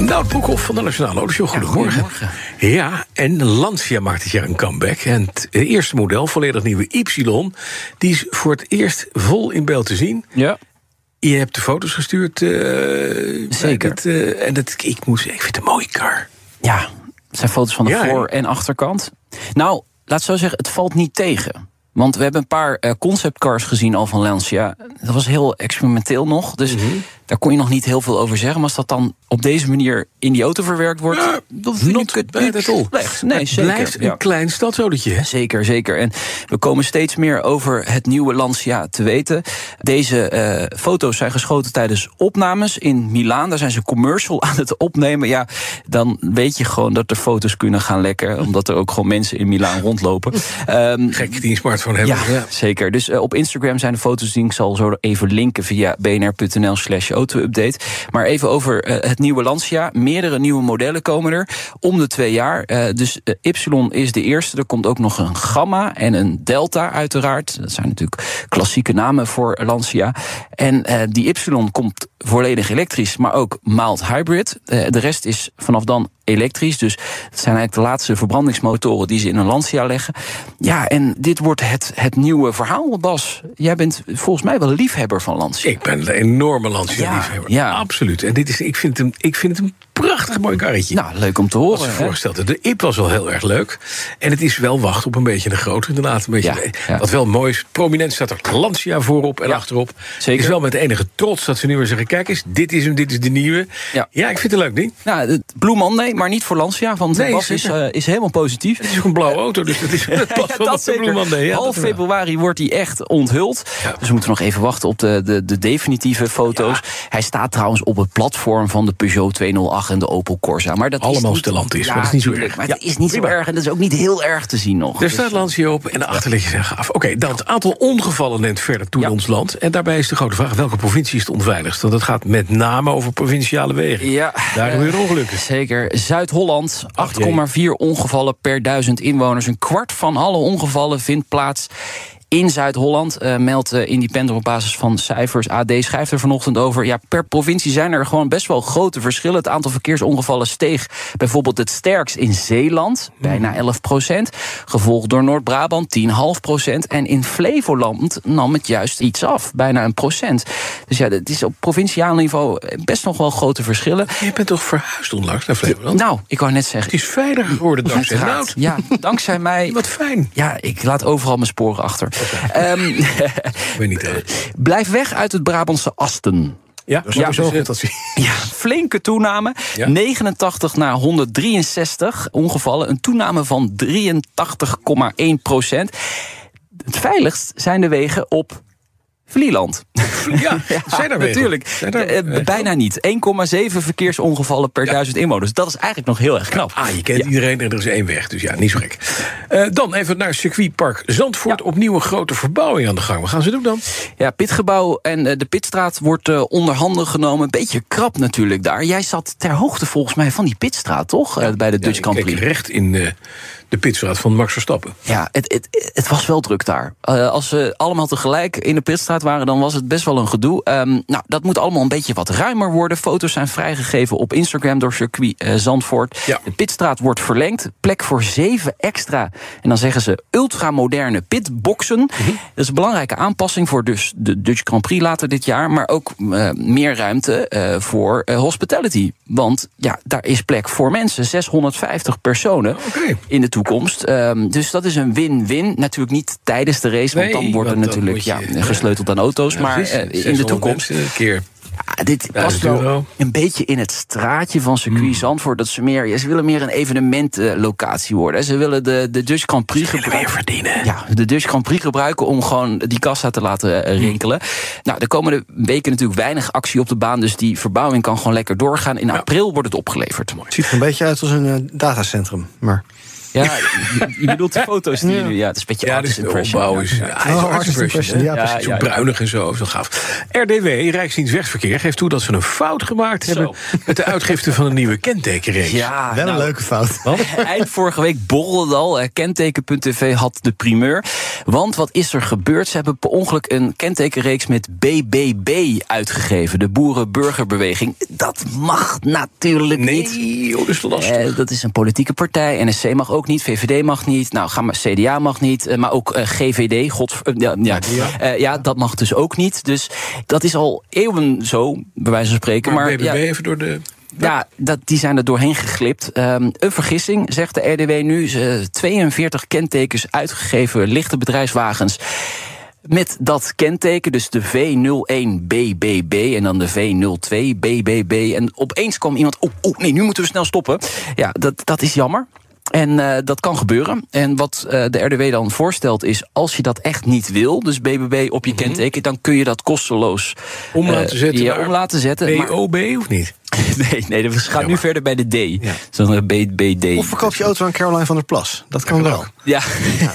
Nou, Broekhoff van de Nationale Autoshow, goedemorgen. Ja, en Lancia maakt dit jaar een comeback. En het eerste model, volledig nieuwe Y, die is voor het eerst vol in beeld te zien. Ja. Je hebt de foto's gestuurd. eh, Zeker. Het, eh, en dat, ik, zeggen, ik vind het een mooie car. Ja, het zijn foto's van de Ja, voor- en achterkant. Nou, laat zo zeggen, het valt niet tegen. Want we hebben een paar eh, conceptcars gezien al van Lancia. Dat was heel experimenteel nog. Dus Mhm. daar kon je nog niet heel veel over zeggen. Maar als dat dan op deze manier in die auto verwerkt wordt... Ja, dan vind het niet all. slecht. Nee, het zeker. blijft ja. een klein hè? Zeker, zeker. En we komen steeds meer over het nieuwe Lancia te weten. Deze eh, foto's zijn geschoten tijdens opnames in Milaan. Daar zijn ze commercial aan het opnemen. Ja, dan weet je gewoon dat er foto's kunnen gaan lekken. Omdat er ook gewoon mensen in Milaan rondlopen. Ehm, Gek die een hebben. ja, zeker. Dus eh, op Instagram zijn de foto's die ik zal zo even linken via bnr.nl slash auto-update. Maar even over eh, het nieuwe Lancia. Meerdere nieuwe modellen komen er om de twee jaar. Eh, dus Y is de eerste. Er komt ook nog een Gamma en een Delta uiteraard. Dat zijn natuurlijk klassieke namen voor Lancia. En die Y komt volledig elektrisch, maar ook mild hybrid. De rest is vanaf dan elektrisch. Dus het zijn eigenlijk de laatste verbrandingsmotoren die ze in een Lancia leggen. Ja, en dit wordt het, het nieuwe verhaal, Bas. Jij bent volgens mij wel liefhebber van Lancia. Ik ben een enorme Lancia-liefhebber. Ja, ja. Absoluut. En dit is, ik, vind hem, ik vind het een prachtig mooi karretje. Nou, leuk om te horen. je hè? voorstelt, de IP was wel heel erg leuk. En het is wel wacht op een beetje een grote, inderdaad. Een beetje, Ja, ja. Wat wel mooi is, prominent staat er Lancia voorop en Ja, achterop. zeker. Het is wel met enige trots dat ze nu weer zeggen... kijk eens, dit is hem, dit is de nieuwe. Ja. ik vind het een leuk ding. Nou, het Blue Monday, maar niet voor Lancia, want Nee, Bas is, eh, is helemaal positief. Het is ook een blauwe auto, dus dat, is, dat past Ja, wel dat op de zeker. Blue Monday. Half februari wordt hij echt onthuld. Dus we moeten nog even wachten op de, de, de definitieve foto's. Hij staat trouwens op het platform van de Peugeot 208 en de Opel Corsa. Maar dat Allemaal is niet, Stellantis, maar dat is niet zo erg. Maar Ja, het is niet prima. zo erg en dat is ook niet heel erg te zien nog. Er Dus- staat Lancia op en de achterlichtjes zijn gaaf. Oké, dan het aantal ongevallen neemt verder toe Ja. in ons land. En daarbij is de grote vraag, welke provincie is het onveiligst? Want het gaat met name over provinciale wegen. Ja, Daar eh, gebeuren ongelukken. Zeker. Zuid-Holland, 8,4 ongevallen per duizend inwoners. Een kwart van alle ongevallen vindt plaats in Zuid-Holland. eh, meldt eh, Independent op basis van cijfers. AD schrijft er vanochtend over. Ja, per provincie zijn er gewoon best wel grote verschillen. Het aantal verkeersongevallen steeg bijvoorbeeld het sterkst in Zeeland, bijna 11 procent. Gevolgd door Noord-Brabant, 10,5 procent. En in Flevoland nam het juist iets af, bijna een procent. Dus ja, het is op provinciaal niveau best nog wel grote verschillen. Je bent toch verhuisd onlangs naar Flevoland? Nou, ik wou net zeggen. Het is veiliger geworden dankzij. Nout. Ja, dankzij mij. Wat fijn. Ja, ik laat overal mijn sporen achter. Ehm, Ik weet niet. eh, blijf weg uit het Brabantse Asten. Ja, Ja, flinke toename. Ja. 89 naar 163 ongevallen. Een toename van 83,1 procent. Het veiligst zijn de wegen op Vlieland. Ja, wegen? Natuurlijk. Daar- Eh, bijna niet. 1,7 verkeersongevallen per duizend inwoners. Dat is eigenlijk nog heel erg knap. Ah, je kent iedereen en er is één weg, dus ja, niet zo gek. Eh, dan even naar circuitpark Zandvoort. Opnieuw een grote verbouwing aan de gang. Wat gaan ze doen dan? Ja, pitgebouw en eh, de pitstraat wordt eh, onder handen genomen. Een beetje krap natuurlijk daar. Jij zat ter hoogte volgens mij van die pitstraat, toch? Bij de Dutch Ja, Grand Prix. recht in eh, de pitstraat van Max Verstappen. Ja, het, het, het was wel druk daar. Eh, als ze allemaal tegelijk in de pitstraat waren, dan was het best wel een gedoe. Ehm, nou, dat moet allemaal een beetje wat ruimer worden. Foto's zijn vrijgegeven op Instagram door circuit eh, Zandvoort. Ja. De pitstraat wordt verlengd. Plek voor zeven extra, en dan zeggen ze ultramoderne pitboxen. Mhm. Dat is een belangrijke aanpassing voor dus de Dutch Grand Prix later dit jaar. Maar ook eh, meer ruimte voor hospitality. Want ja, daar is plek voor mensen. 650 personen in de toekomst. Ehm, dus dat is een win-win. Natuurlijk niet tijdens de race, want Nee, dan er want dan natuurlijk je- ja, gesleuteld aan auto's. maar Precies, eh, in de 600 toekomst. keer. Dit past 1000 wel een beetje in het straatje van circuit Hmm. Zandvoort. Dat ze meer, ze willen meer een evenementlocatie worden. Ze willen de, de Dutch Grand Prix gebruiken. verdienen. Ja, de Dutch Grand Prix gebruiken om gewoon die kassa te laten eh, rinkelen. Nou, de komende weken natuurlijk weinig actie op de baan. Dus die verbouwing kan gewoon lekker doorgaan. In april wordt het opgeleverd. Het ziet er een beetje uit als een eh, datacentrum. Maar Ja, je, je bedoelt de foto's die je nu... Ja, het is een beetje Ja, artist dus impression. opbouw is... Ja. Oh, artist artist impression, impression, hè? ja, Ja, precies. Zo bruinig en zo, zo gaaf. RDW, Rijksdienst Wegverkeer, geeft toe dat ze een fout gemaakt hebben... met de uitgifte van een nieuwe kentekenreeks. Ja, Wel een nou, leuke fout. Eind vorige week borrelde het al. Kenteken.tv had de primeur. Want wat is er gebeurd? Ze hebben per ongeluk een kentekenreeks met BBB uitgegeven. De Boerenburgerbeweging. Dat mag natuurlijk niet. Nee, oh, dat is lastig. Eh, dat is een politieke partij. NSC mag ook niet, VVD mag niet. Nou, ga maar, CDA mag niet. eh, maar ook eh, GVD, God, eh, ja, ja, Eh, ja, dat mag dus ook niet. Dus dat is al eeuwen zo, bij wijze van spreken. maar Maar, BBB ja, even door de... ja, dat, die zijn er doorheen geglipt. Ehm, een vergissing, zegt de RDW nu. Ze 42 kentekens uitgegeven lichte bedrijfswagens. Met dat kenteken, dus de V01BBB en dan de V02BBB. En opeens kwam iemand. Oh, oh nee, nu moeten we snel stoppen. Ja, dat, dat is jammer. En eh, dat kan gebeuren. En wat eh, de RDW dan voorstelt is, als je dat echt niet wil, dus BBB op je kenteken, dan kun je dat kosteloos Om eh, laten zetten Ja, om laten zetten. Maar- BOB of niet? Nee, nee, we gaan nu verder bij de D. Ja. Zo'n BBD. Of verkoop je auto aan Caroline van der Plas. Dat kan wel. ja, Of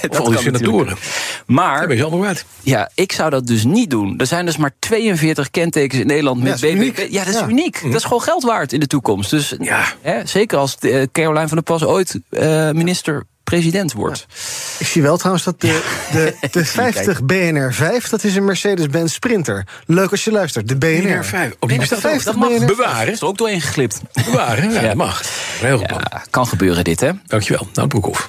dat die kan senatoren. natuurlijk. Daar Maar ben je allemaal uit. ja, ik zou dat dus niet doen. Er zijn dus maar 42 kentekens in Nederland met Ja, dat is BBB. uniek. Ja, dat is Ja. uniek. Dat is gewoon geld waard in de toekomst. Dus Ja. hè, zeker als eh, Caroline van der Plas ooit eh, minister-president wordt. Ik zie wel trouwens dat de, de, de 50 BNR 5, dat is een Mercedes-Benz Sprinter. Leuk als je luistert, de BNR. BNR 5. Oh, die bestaat ook. 50 dat mag. BNR. Bewaren. Is er ook doorheen geglipt. Bewaren, ja, Ja. dat mag. Heel. Ja, kan gebeuren dit, hè? Dankjewel. Nou, Broekhoff.